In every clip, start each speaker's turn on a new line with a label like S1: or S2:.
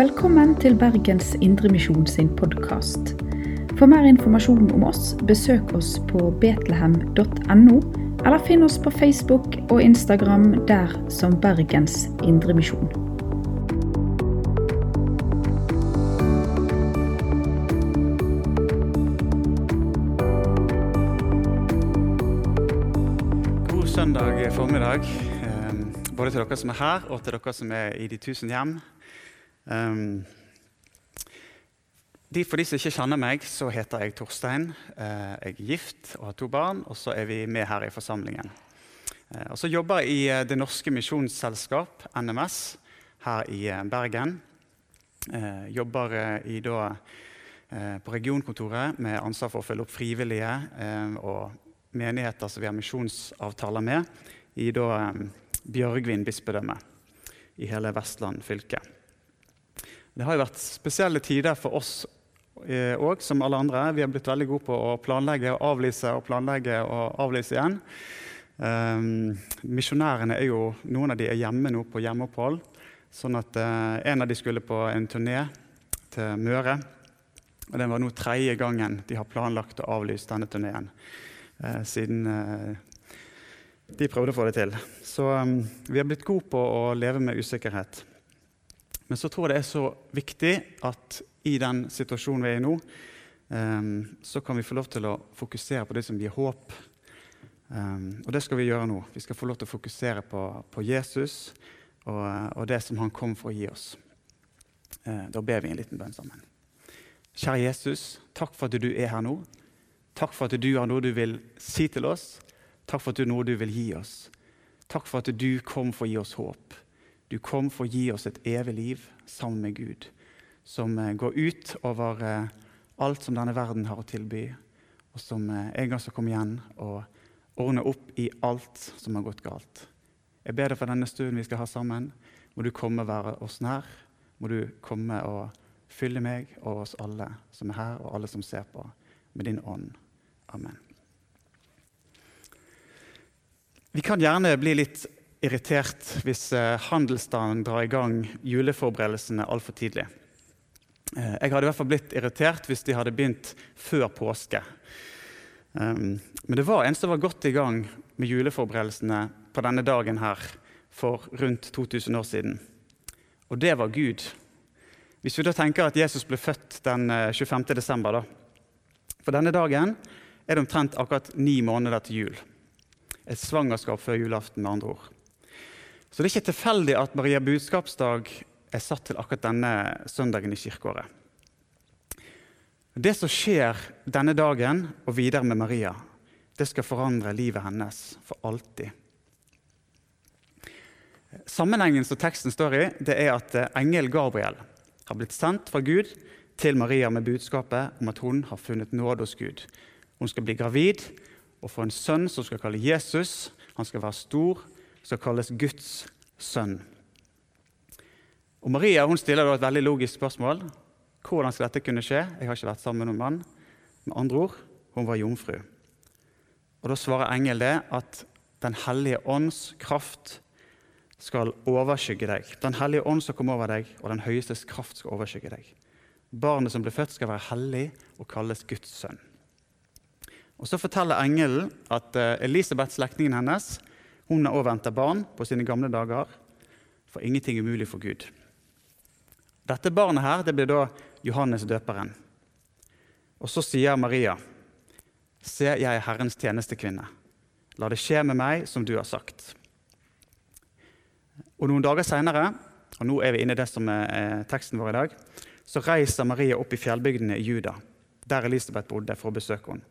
S1: Velkommen til Bergens Indremisjon sin podkast. For mer informasjon om oss, besøk oss på betlehem.no, eller finn oss på Facebook og Instagram der som Bergens Indremisjon.
S2: God søndag formiddag, eh, både til dere som er her, og til dere som er i de tusen hjem. Um, de, for de som ikke kjenner meg, så heter jeg Torstein. Eh, jeg er gift og har to barn, og så er vi med her i forsamlingen. Eh, og så jobber jeg i eh, Det Norske Misjonsselskap, NMS, her i Bergen. Eh, jobber i, da, på regionkontoret med ansvar for å følge opp frivillige og menigheter som vi har misjonsavtaler med, i da, Bjørgvin bispedømme i hele Vestland fylke. Det har jo vært spesielle tider for oss òg, som alle andre. Vi har blitt veldig gode på å planlegge og avlyse og planlegge og avlyse igjen. Um, misjonærene er jo, Noen av de er hjemme nå på hjemmeopphold. Sånn at uh, En av de skulle på en turné til Møre. og Det var nå tredje gangen de har planlagt å avlyse denne turneen. Uh, siden uh, de prøvde å få det til. Så um, vi har blitt gode på å leve med usikkerhet. Men så tror jeg det er så viktig at i den situasjonen vi er i nå, um, så kan vi få lov til å fokusere på det som gir håp. Um, og det skal vi gjøre nå. Vi skal få lov til å fokusere på, på Jesus og, og, det som han kom for å gi oss. Uh, da ber vi en liten bønn sammen. Kjære Jesus, takk for at du er her nå. Takk for at du har noe du vil si til oss. Takk for at du har noe du vil gi oss. Takk for at du kom for å gi oss håp. Du kom for å gi oss et evig liv sammen med Gud, som eh, går ut over eh, alt som denne verden har å tilby, og som eh, en gang skal komme igjen og ordne opp i alt som har gått galt. Jeg ber deg for denne stunden vi skal ha sammen. Må du komme og være oss nær. Må du komme og fylle meg og oss alle som er her, og alle som ser på, med din ånd. Amen. Vi kan gjerne bli litt irritert hvis eh, handelsstanden drar i gang juleforberedelsene altfor tidlig. Eh, jeg hadde i hvert fall blitt irritert hvis de hadde begynt før påske. Um, men det var en som var godt i gang med juleforberedelsene på denne dagen her for rundt 2000 år siden. Og det var Gud. Hvis vi da tenker at Jesus ble født den 25. Eh, desember, da. For denne dagen er det omtrent akkurat ni måneder til jul. Et svangerskap før julaften, med andre ord. Så det er ikke tilfeldig at Maria budskapsdag er satt til akkurat denne søndagen i kirkeåret. Det som skjer denne dagen og videre med Maria, det skal forandre livet hennes for alltid. Sammenhengen som teksten står i, det er at engel Gabriel har blitt sendt fra Gud til Maria med budskapet om at hun har funnet nåde hos Gud. Hun skal bli gravid og få en sønn som skal kalle Jesus. Han skal være stor skal kalles Guds sønn. Og Maria hun stiller da et veldig logisk spørsmål. Hvordan skal dette kunne skje? Jeg har ikke vært sammen med noen mann. Med andre ord hun var jomfru. Og Da svarer engel det at Den hellige ånds kraft skal overskygge deg. Den hellige ånd skal komme over deg, og den høyestes kraft skal overskygge deg. Barnet som blir født, skal være hellig og kalles Guds sønn. Og Så forteller engelen at eh, Elisabeth, slektningen hennes, hun har òg venta barn på sine gamle dager, for ingenting er umulig for Gud. Dette barnet her, det blir da Johannes døperen. Og så sier Maria, Se, jeg er Herrens tjenestekvinne. La det skje med meg som du har sagt. Og Noen dager seinere, og nå er vi inne i det som er teksten vår i dag, så reiser Maria opp i fjellbygdene i Juda, der Elisabeth bodde, for å besøke henne.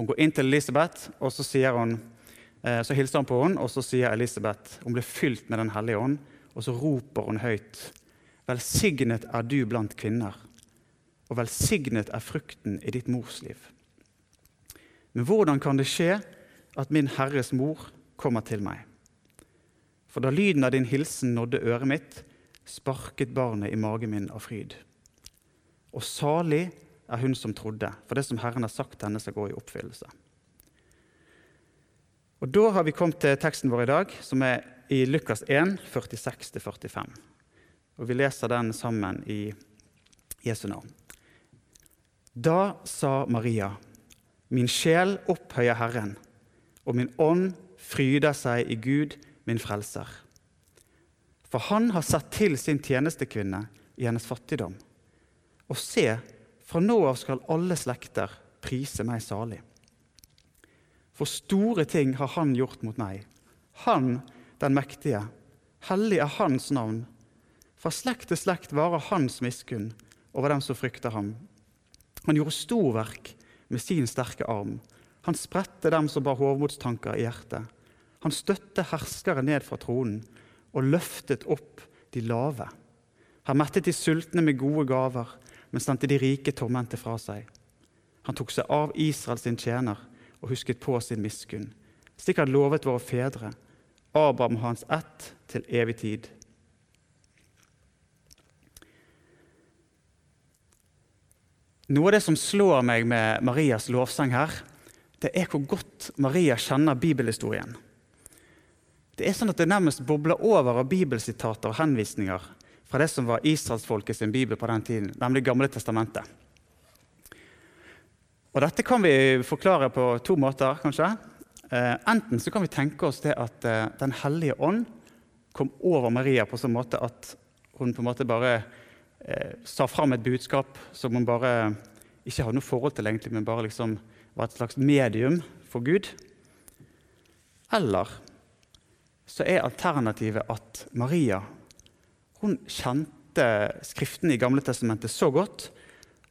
S2: Hun går inn til Elisabeth, og så sier hun Eh, så hilser han på henne, og så sier Elisabeth hun ble fylt med Den hellige ånd. Og så roper hun høyt. Velsignet er du blant kvinner, og velsignet er frukten i ditt mors liv. Men hvordan kan det skje at min Herres mor kommer til meg? For da lyden av din hilsen nådde øret mitt, sparket barnet i magen min av fryd. Og salig er hun som trodde, for det som Herren har sagt henne, skal gå i oppfyllelse. Og Da har vi kommet til teksten vår i dag, som er i Lukas 1, 46-45. og vi leser den sammen i Jesu navn. Da sa Maria, min sjel opphøyer Herren, og min ånd fryder seg i Gud, min frelser. For han har sett til sin tjenestekvinne i hennes fattigdom. Og se, fra nå av skal alle slekter prise meg salig. For store ting har han gjort mot meg. Han den mektige. Hellig er hans navn. Fra slekt til slekt varer hans miskunn over dem som frykter ham. Han gjorde storverk med sin sterke arm. Han spredte dem som bar hovmodstanker i hjertet. Han støtte herskere ned fra tronen og løftet opp de lave. Han mettet de sultne med gode gaver, men sendte de rike tomhendte fra seg. Han tok seg av Israel sin tjener og husket på sin miskunn, slik han lovet våre fedre Abraham hans ett til evig tid. Noe av det som slår meg med Marias lovsang her, det er hvor godt Maria kjenner bibelhistorien. Det er sånn at det nærmest bobler over av bibelsitater og henvisninger fra det som var israelsfolket sin bibel på den tiden, nemlig Gamle testamentet. Og Dette kan vi forklare på to måter. kanskje. Eh, enten så kan vi tenke oss det at eh, Den hellige ånd kom over Maria på sånn måte at hun på en måte bare eh, sa fram et budskap som hun bare ikke hadde noe forhold til, egentlig, men bare liksom var et slags medium for Gud. Eller så er alternativet at Maria hun kjente Skriftene i Gamle Testamentet så godt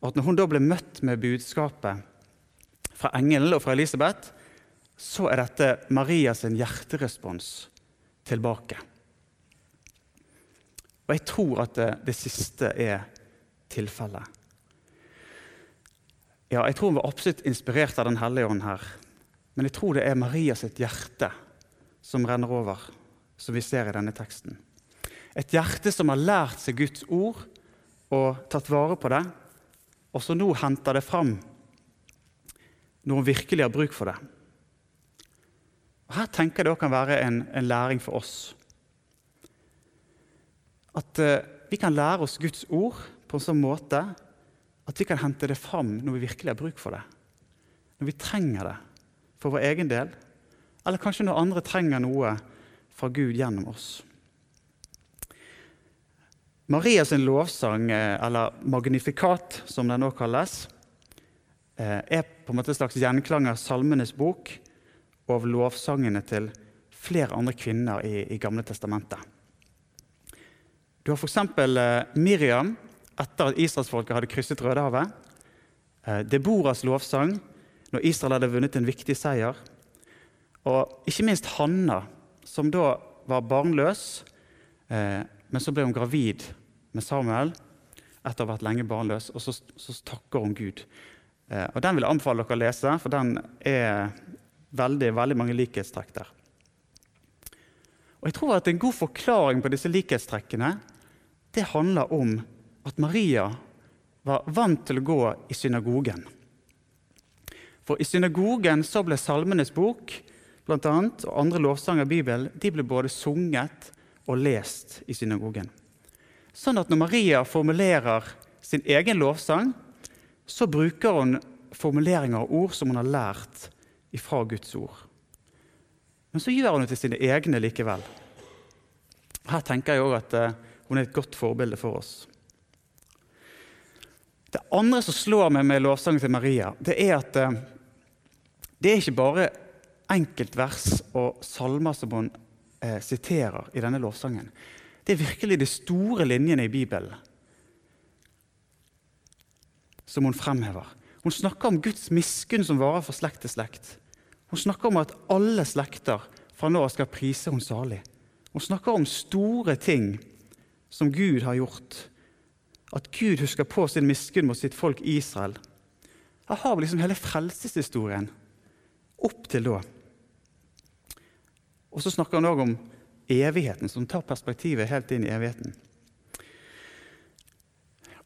S2: at når hun da ble møtt med budskapet fra engelen og fra Elisabeth, så er dette Marias hjerterespons tilbake. Og jeg tror at det, det siste er tilfellet. Ja, jeg tror hun var absolutt inspirert av Den hellige ånd her. Men jeg tror det er Marias hjerte som renner over, som vi ser i denne teksten. Et hjerte som har lært seg Guds ord og tatt vare på det, og som nå henter det fram når hun virkelig har bruk for det. Og Her tenker jeg det kan være en, en, læring for oss. At eh, vi kan lære oss Guds ord på en sånn måte at vi kan hente det fram når vi virkelig har bruk for det. Når vi trenger det for vår egen del, eller kanskje når andre trenger noe fra Gud gjennom oss. Marias lovsang, eh, eller magnifikat som den nå kalles, er på en måte en slags gjenklang av Salmenes bok og av lovsangene til flere andre kvinner i, i Gamle testamentet. Du har f.eks. Eh, Miriam etter at israelsfolket hadde krysset Rødehavet. Eh, Deboras lovsang når Israel hadde vunnet en viktig seier. Og ikke minst Hanna, som da var barnløs, eh, men så ble hun gravid med Samuel etter å ha vært lenge barnløs, og så, så takker hun Gud. Eh, og Den vil jeg anbefale dere å lese, for den er veldig, veldig mange likhetstrekk der. Og jeg tror at En god forklaring på disse likhetstrekkene det handler om at Maria var vant til å gå i synagogen. For I synagogen så ble Salmenes bok blant annet, og andre lovsanger i Bibelen de ble både sunget og lest i synagogen. Sånn at når Maria formulerer sin egen lovsang, så bruker hun formuleringer og ord som hun har lært ifra Guds ord. Men så gjør hun det til sine egne likevel. Her tenker jeg òg at eh, hun er et godt forbilde for oss. Det andre som slår meg med lovsangen til Maria, det er at eh, det er ikke bare enkeltvers og salmer som hun eh, siterer i denne lovsangen. Det er virkelig de store linjene i Bibelen som hun fremhever. Hun snakker om Guds miskunn som varer fra slekt til slekt. Hun snakker om at alle slekter fra nå av skal prise hun salig. Hun snakker om store ting som Gud har gjort. At Gud husker på sin miskunn mot sitt folk Israel. Her har vi liksom hele frelseshistorien opp til da. Og så snakker han òg om evigheten, som tar perspektivet helt inn i evigheten.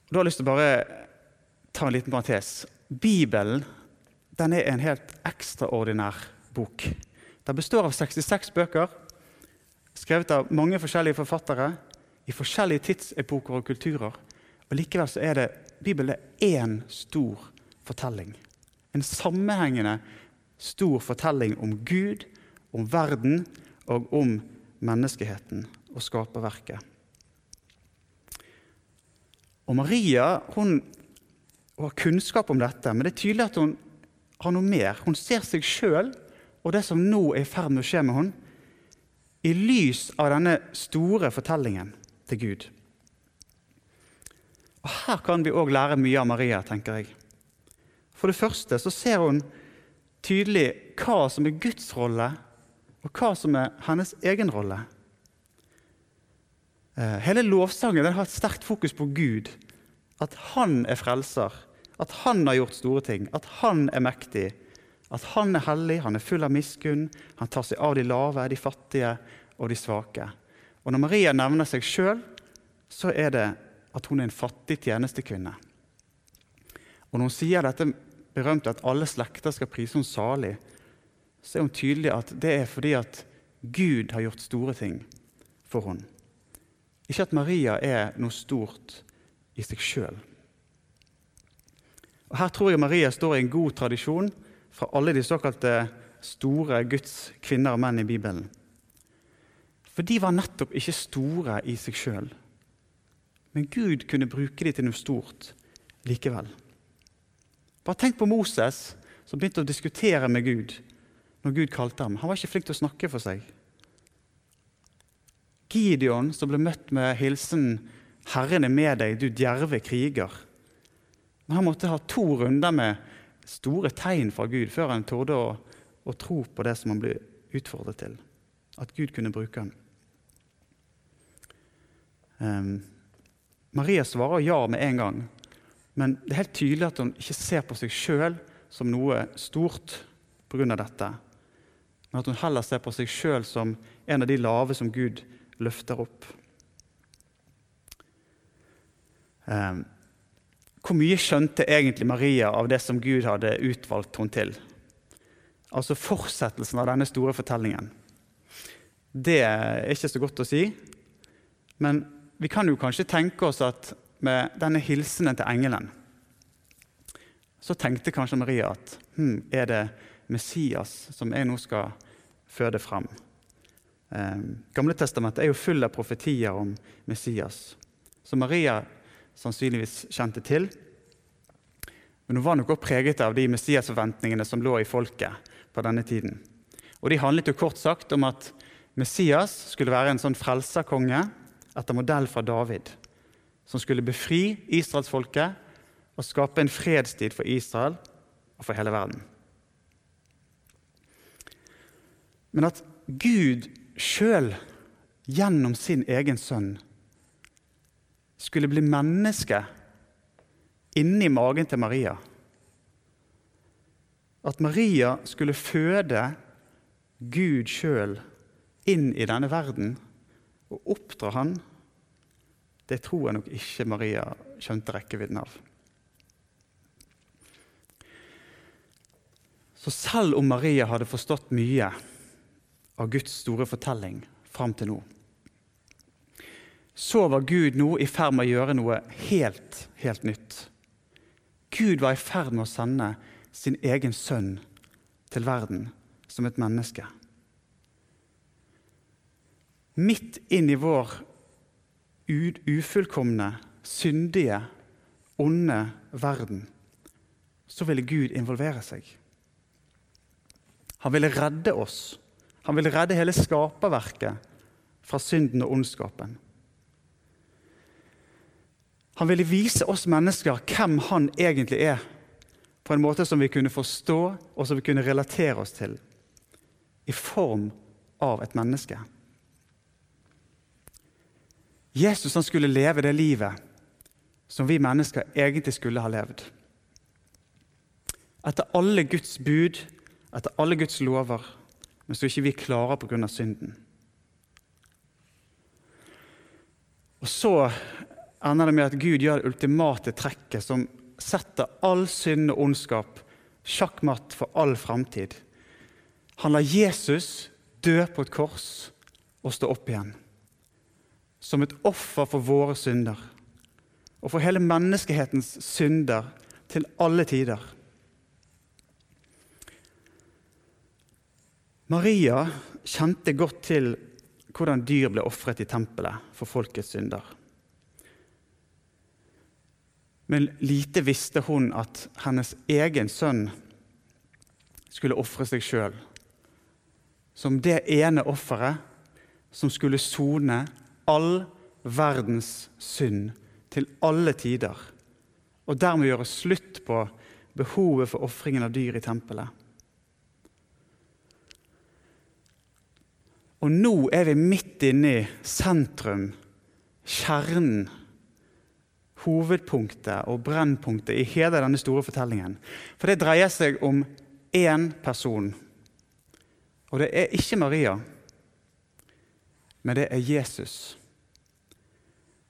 S2: Da har jeg lyst til å bare ta en liten parentes. Bibelen den er en helt ekstraordinær bok. Den består av 66 bøker, skrevet av mange forskjellige forfattere i forskjellige tidsepoker og kulturer. Og Likevel så er det Bibelen er én stor fortelling. En sammenhengende stor fortelling om Gud, om verden og om menneskeheten og skaperverket. Og Maria hun har kunnskap om dette, men det er tydelig at hun har noe mer. Hun ser seg sjøl og det som nå er i ferd med å skje med henne, i lys av denne store fortellingen til Gud. Og Her kan vi òg lære mye av Maria, tenker jeg. For det første så ser hun tydelig hva som er Guds rolle, og hva som er hennes egen rolle. Eh, hele lovsangen har et sterkt fokus på Gud. At han er frelser, at han har gjort store ting, at han er mektig. At han er hellig, han er full av miskunn, han tar seg av de lave, de fattige og de svake. Og Når Maria nevner seg sjøl, så er det at hun er en fattig tjenestekvinne. Og Når hun sier dette berømte at alle slekter skal prise henne salig, så er hun tydelig at det er fordi at Gud har gjort store ting for henne. Ikke at Maria er noe stort i seg sjøl. Her tror jeg Maria står i en god tradisjon fra alle de såkalte store Guds kvinner og menn i Bibelen. For de var nettopp ikke store i seg sjøl. Men Gud kunne bruke dem til noe stort likevel. Bare tenk på Moses, som begynte å diskutere med Gud når Gud kalte ham. Han var ikke flink til å snakke for seg. Gideon, som ble møtt med hilsen 'Herren er med deg, du djerve kriger'. Men han måtte ha to runder med store tegn fra Gud før han torde å, å tro på det som han ble utfordret til. At Gud kunne bruke ham. Um, Maria svarer ja med en gang, men det er helt tydelig at hun ikke ser på seg sjøl som noe stort pga. dette, men at hun heller ser på seg sjøl som en av de lave som Gud løfter opp. Um, hvor mye skjønte egentlig Maria av det som Gud hadde utvalgt henne til? Altså fortsettelsen av denne store fortellingen. Det er ikke så godt å si, men vi kan jo kanskje tenke oss at med denne hilsenen til engelen så tenkte kanskje Maria at hm, er det Messias som jeg nå skal føde frem? Eh, Gamle testamentet er jo full av profetier om Messias. Så Maria sannsynligvis kjente til. Men hun var nok også preget av de Messias-forventningene som lå i folket på denne tiden. Og De handlet jo kort sagt om at Messias skulle være en sånn frelserkonge etter modell fra David, som skulle befri israelsfolket og skape en fredstid for Israel og for hele verden. Men at Gud sjøl gjennom sin egen sønn skulle bli menneske inni magen til Maria. At Maria skulle føde Gud sjøl inn i denne verden og oppdra han, det tror jeg nok ikke Maria skjønte rekkevidden av. Så selv om Maria hadde forstått mye av Guds store fortelling fram til nå, så var Gud nå i ferd med å gjøre noe helt, helt nytt. Gud var i ferd med å sende sin egen sønn til verden som et menneske. Midt inn i vår ufullkomne, syndige, onde verden så ville Gud involvere seg. Han ville redde oss. Han ville redde hele skaperverket fra synden og ondskapen. Han ville vise oss mennesker hvem han egentlig er, på en måte som vi kunne forstå og som vi kunne relatere oss til, i form av et menneske. Jesus han skulle leve det livet som vi mennesker egentlig skulle ha levd. Etter alle Guds bud, etter alle Guds lover, men så ikke vi klarer pga. synden. Og så ender det med at Gud gjør det ultimate trekket som setter all synd og ondskap sjakkmatt for all framtid. Han lar Jesus dø på et kors og stå opp igjen. som et offer for våre synder og for hele menneskehetens synder til alle tider. Maria kjente godt til hvordan dyr ble ofret i tempelet for folkets synder. Men lite visste hun at hennes egen sønn skulle ofre seg sjøl som det ene offeret som skulle sone all verdens synd til alle tider, og dermed gjøre slutt på behovet for ofringen av dyr i tempelet. Og nå er vi midt inne i sentrum, kjernen, hovedpunktet og brennpunktet i hele denne store fortellingen. For det dreier seg om én person. Og det er ikke Maria, men det er Jesus.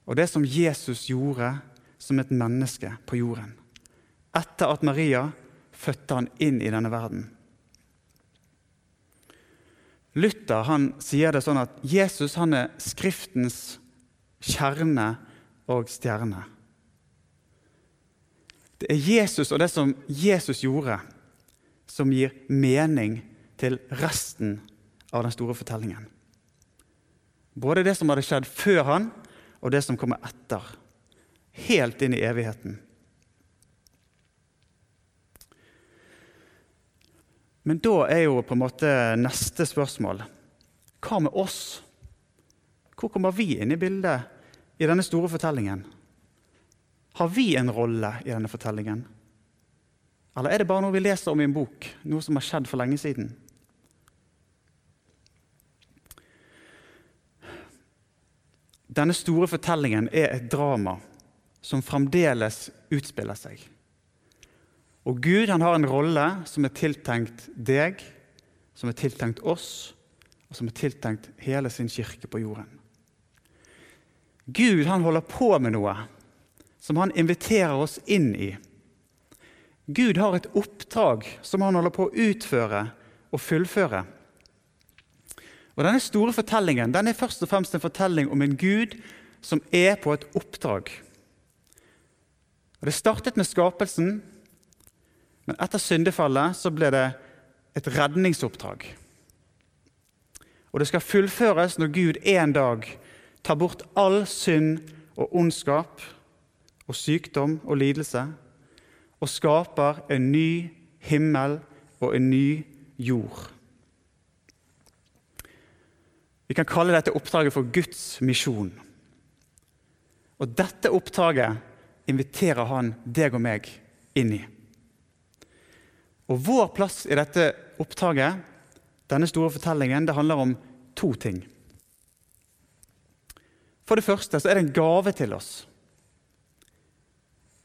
S2: Og det som Jesus gjorde som et menneske på jorden. Etter at Maria fødte han inn i denne verden. Luther han sier det sånn at Jesus han er Skriftens kjerne og stjerne. Det er Jesus og det som Jesus gjorde, som gir mening til resten av den store fortellingen. Både det som hadde skjedd før han, og det som kommer etter. Helt inn i evigheten. Men da er jo på en måte neste spørsmål Hva med oss? Hvor kommer vi inn i bildet i denne store fortellingen? Har vi en rolle i denne fortellingen? Eller er det bare noe vi leser om i en bok, noe som har skjedd for lenge siden? Denne store fortellingen er et drama som fremdeles utspiller seg. Og Gud han har en rolle som er tiltenkt deg, som er tiltenkt oss, og som er tiltenkt hele sin kirke på jorden. Gud han holder på med noe som han inviterer oss inn i. Gud har et oppdrag som han holder på å utføre og fullføre. Og Denne store fortellingen den er først og fremst en fortelling om en Gud som er på et oppdrag. Og Det startet med skapelsen, men etter syndefallet så ble det et redningsoppdrag. Og det skal fullføres når Gud en dag tar bort all synd og ondskap og sykdom og lidelse og skaper en ny himmel og en ny jord. Vi kan kalle dette oppdraget for Guds misjon. Og dette oppdraget inviterer han deg og meg inn i. Og Vår plass i dette oppdraget, denne store fortellingen, det handler om to ting. For det første så er det en gave til oss.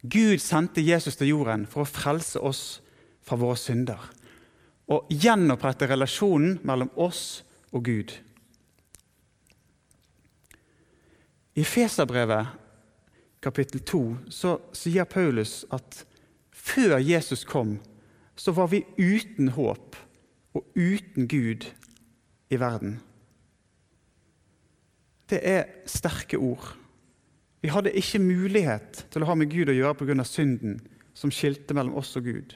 S2: Gud sendte Jesus til jorden for å frelse oss fra våre synder og gjenopprette relasjonen mellom oss og Gud. I Feserbrevet kapittel 2 så sier Paulus at før Jesus kom, så var vi uten håp og uten Gud i verden. Det er sterke ord. Vi hadde ikke mulighet til å ha med Gud å gjøre pga. synden som skilte mellom oss og Gud.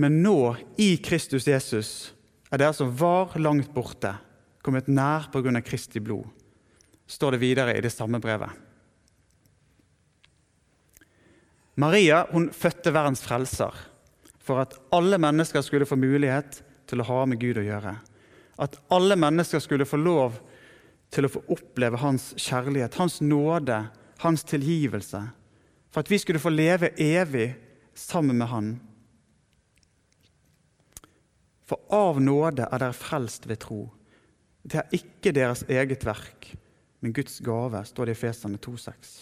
S2: Men nå, i Kristus Jesus, er dere som var langt borte, kommet nær pga. Kristi blod, står det videre i det samme brevet. Maria hun fødte verdens frelser for at alle mennesker skulle få mulighet til å ha med Gud å gjøre. At alle mennesker skulle få lov til å få oppleve hans kjærlighet, hans nåde, hans tilgivelse. For at vi skulle få leve evig sammen med han. For av nåde er dere frelst ved tro. Det er ikke deres eget verk, men Guds gave, står det i Fesane 2,6.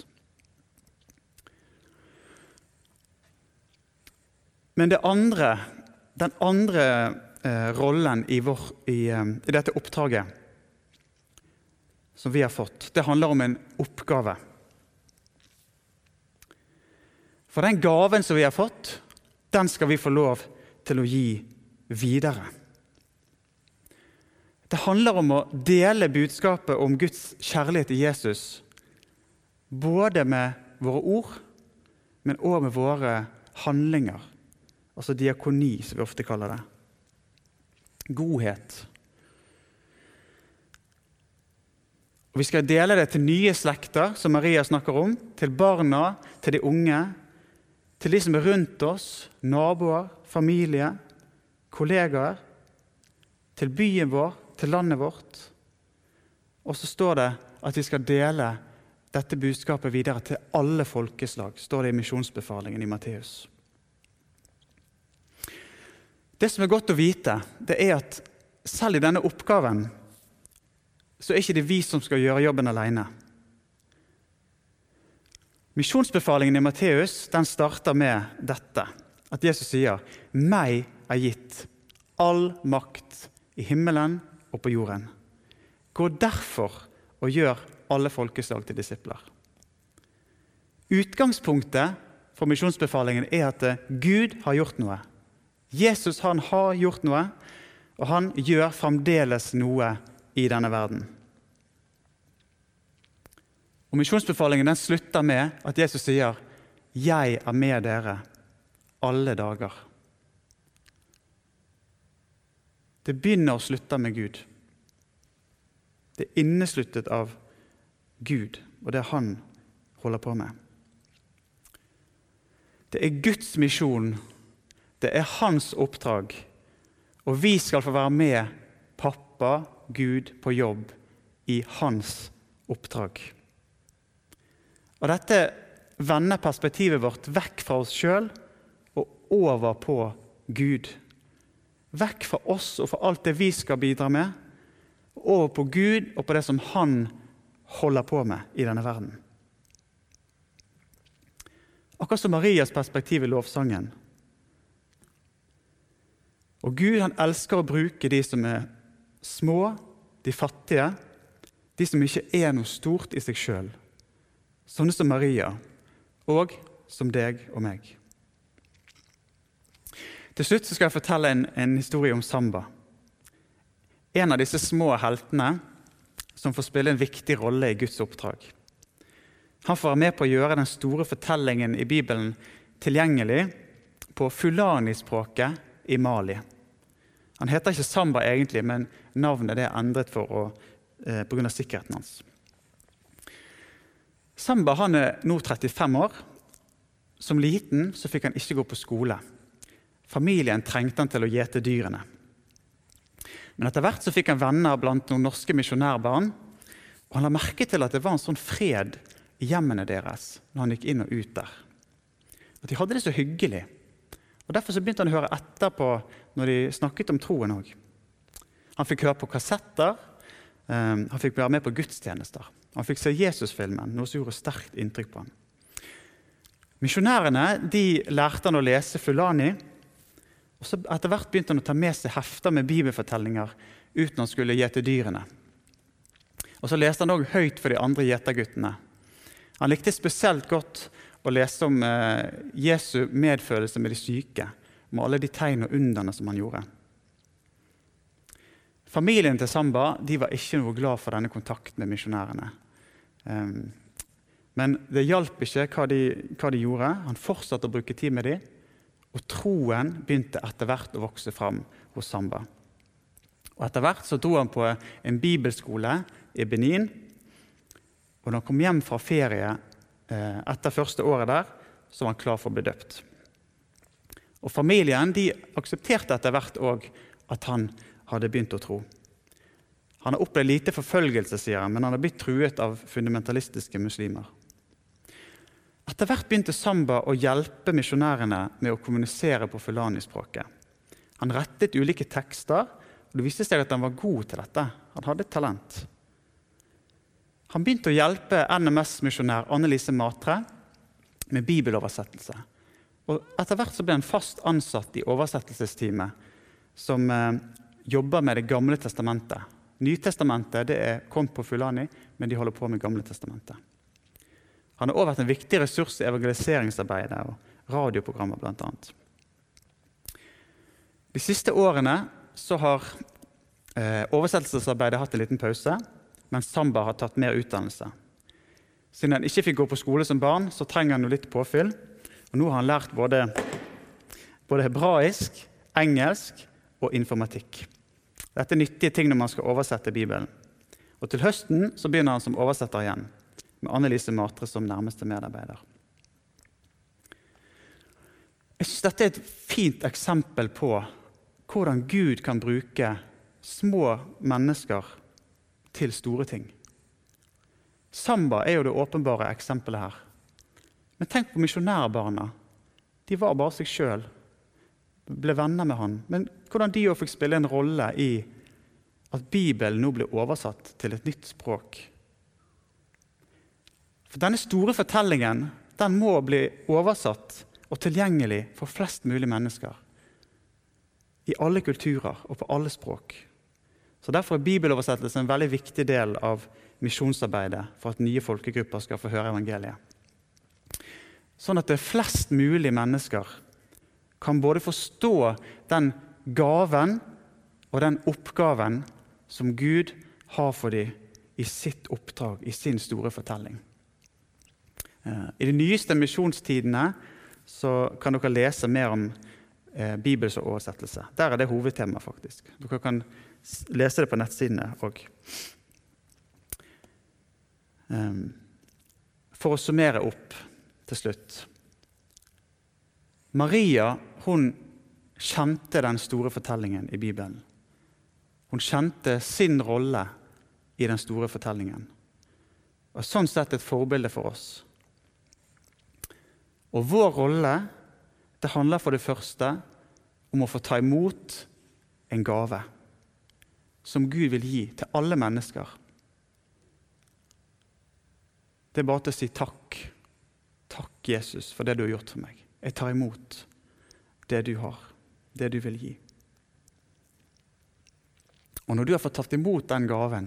S2: Men andre, den andre eh, rollen i, vår, i, eh, i, dette oppdraget som vi har fått, det handler om en oppgave. For den gaven som vi har fått, den skal vi få lov til å gi videre. Det handler om å dele budskapet om Guds kjærlighet til Jesus, både med våre ord, men òg med våre handlinger. Altså diakoni, som vi ofte kaller det. Godhet. Og Vi skal dele det til nye slekter, som Maria snakker om, til barna, til de unge, til de som er rundt oss, naboer, familie, kollegaer, til byen vår, til landet vårt. Og så står det at vi skal dele dette budskapet videre til alle folkeslag, står det i misjonsbefalingen i Matteus. Det som er godt å vite, det er at selv i denne oppgaven så er ikke det vi som skal gjøre jobben alene. Misjonsbefalingen i Matteus den starter med dette, at Jesus sier 'Meg er gitt all makt i himmelen og på jorden'. Gå derfor og gjør alle folkeslag til disipler. Utgangspunktet for misjonsbefalingen er at Gud har gjort noe. Jesus han har gjort noe, og han gjør fremdeles noe i denne verden. Og Misjonsbefalingen den slutter med at Jesus sier, 'Jeg er med dere alle dager'. Det begynner og slutter med Gud. Det er innesluttet av Gud og det han holder på med. Det er Guds misjon. Det er hans oppdrag. Og vi skal få være med pappa, Gud, på jobb i hans oppdrag. Og Dette vender perspektivet vårt vekk fra oss sjøl og over på Gud. Vekk fra oss og fra alt det vi skal bidra med, over på Gud og på det som Han holder på med i denne verden. Akkurat som Marias perspektiv i lovsangen. Og Gud han elsker å bruke de som er små, de fattige, de som ikke er noe stort i seg sjøl. Sånne som Maria, og som deg og meg. Til slutt skal jeg fortelle en, en historie om Samba. En av disse små heltene som får spille en viktig rolle i Guds oppdrag. Han får være med på å gjøre den store fortellingen i Bibelen tilgjengelig på fulani-språket i Mali. Han heter ikke Samba egentlig, men navnet er endret for eh, pga. sikkerheten hans. Samba er nå 35 år. Som liten fikk han ikke gå på skole. Familien trengte han til å gjete dyrene. Men etter hvert fikk han venner blant noen norske misjonærbarn. Og han la merke til at det var en sånn fred i hjemmene deres når han gikk inn og ut der. At de hadde det så hyggelig. Og Derfor så begynte han å høre etter på når de snakket om troen òg. Han fikk høre på kassetter, um, han fikk være med på gudstjenester. Han fikk se Jesusfilmen, noe som gjorde sterkt inntrykk på ham. Misjonærene de lærte han å lese Fulani. og så Etter hvert begynte han å ta med seg hefter med bibelfortellinger uten han skulle gjete dyrene. Og Så leste han òg høyt for de andre gjeterguttene. Han likte spesielt godt å lese om eh, Jesu medfølelse med de syke, med alle de tegn og underne som han gjorde. Familien til Samba var ikke noe glad for denne kontakten med misjonærene. Um, men det hjalp ikke hva de, hva de, gjorde. Han fortsatte å bruke tid med dem, og troen begynte etter hvert å vokse fram hos Samba. Og Etter hvert så dro han på en bibelskole i Benin. Og når han kom hjem fra ferie etter første året der, så var han klar for å bli døpt. Og Familien de aksepterte etter hvert òg at han hadde begynt å tro. Han har opplevd lite forfølgelse, sier han, men han har blitt truet av fundamentalistiske muslimer. Etter hvert begynte Samba å hjelpe misjonærene med å kommunisere på fulani-språket. Han rettet ulike tekster, og det viste seg at han var god til dette. Han hadde talent. Han begynte å hjelpe NMS-misjonær Annelise Matre med bibeloversettelse. Og Etter hvert ble han fast ansatt i oversettelsesteamet som eh, jobber med Det gamle testamentet. Nytestamentet det er kommet på Fulani, men de holder på med Gamle testamentet. Han har også vært en viktig ressurs i evangeliseringsarbeidet og radioprogrammer bl.a. De siste årene har Eh, oversettelsesarbeidet hatt en liten pause, mens Samba har tatt mer utdannelse. Siden han ikke fikk gå på skole som barn, så trenger han jo litt påfyll. Og nå har han lært både, både hebraisk, engelsk og informatikk. Dette er nyttige ting når man skal oversette Bibelen. Og Til høsten så begynner han som oversetter igjen, med Annelise Matre som nærmeste medarbeider. Jeg synes Dette er et fint eksempel på hvordan Gud kan bruke små mennesker til store ting. Samba er jo det åpenbare eksempelet her. Men tenk på misjonærbarna. De var bare seg sjøl, ble venner med han. Men hvordan de òg fikk spille en rolle i at Bibelen nå ble oversatt til et nytt språk. For Denne store fortellingen den må bli oversatt og tilgjengelig for flest mulig mennesker. I alle kulturer og på alle språk. Så Derfor er bibeloversettelse en veldig viktig del av misjonsarbeidet for at nye folkegrupper skal få høre evangeliet. Sånn at det flest mulig mennesker kan både forstå den gaven og den oppgaven som Gud har for dem i sitt oppdrag, i sin store fortelling. Eh, I de nyeste misjonstidene kan dere lese mer om eh, Bibels oversettelse. Der er det hovedtema, faktisk. Dere kan lese det på nettsidene òg. Um, for å summere opp til slutt Maria hun kjente den store fortellingen i Bibelen. Hun kjente sin rolle i den store fortellingen. Og Sånn sett et forbilde for oss. Og vår rolle det handler for det første om å få ta imot en gave som Gud vil gi til alle mennesker. Det er bare til å si takk. Takk, Jesus, for det du har gjort for meg. Jeg tar imot det du har, det du vil gi. Og når du har fått tatt imot den gaven,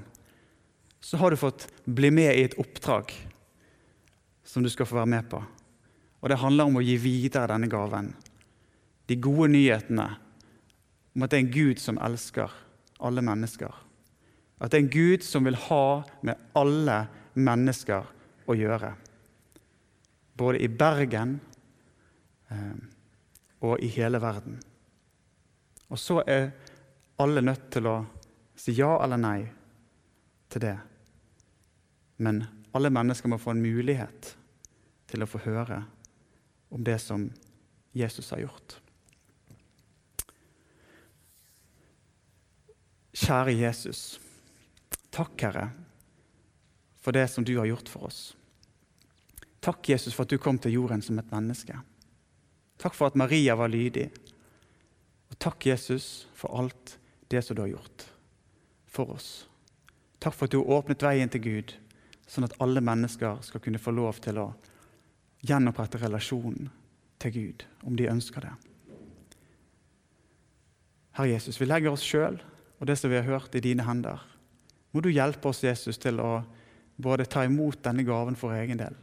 S2: så har du fått bli med i et oppdrag som du skal få være med på. Og det handler om å gi videre denne gaven. De gode nyhetene om at det er en Gud som elsker alle mennesker. At det er en Gud som vil ha med alle mennesker å gjøre. Både i Bergen eh, og i hele verden. Og så er alle nødt til å si ja eller nei til det. Men alle mennesker må få en mulighet til å få høre om det som Jesus har gjort. Kjære Jesus. Takk, Herre, for det som du har gjort for oss. Takk, Jesus, for at du kom til jorden som et menneske. Takk for at Maria var lydig. Og takk, Jesus, for alt det som du har gjort for oss. Takk for at du har åpnet veien til Gud, sånn at alle mennesker skal kunne få lov til å gjenopprette relasjonen til Gud, om de ønsker det. Herre Jesus, vi legger oss sjøl og det som vi har hørt, i dine hender. Må du hjelpe oss, Jesus, til å både ta imot denne gaven for egen del.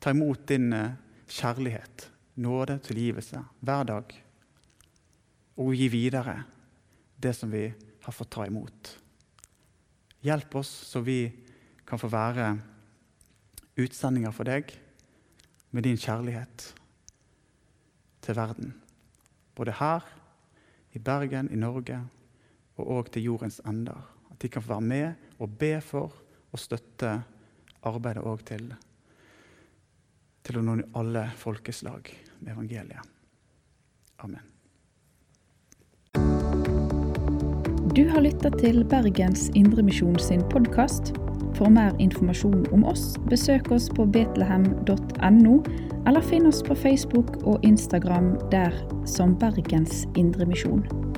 S2: Ta imot din eh, kjærlighet, nåde, tilgivelse hver dag. Og gi videre det som vi har fått ta imot. Hjelp oss så vi kan få være utsendinger for deg med din kjærlighet til verden. Både her, i Bergen, i Norge og òg til jordens ender. At de kan få være med og be for og støtte arbeidet òg til, til å nå alle folkeslag med evangeliet. Amen.
S1: Du har lytta til Bergens Indremisjon sin podkast. For mer informasjon om oss, besøk oss på betlehem.no, eller finn oss på Facebook og Instagram der som Bergens Indremisjon.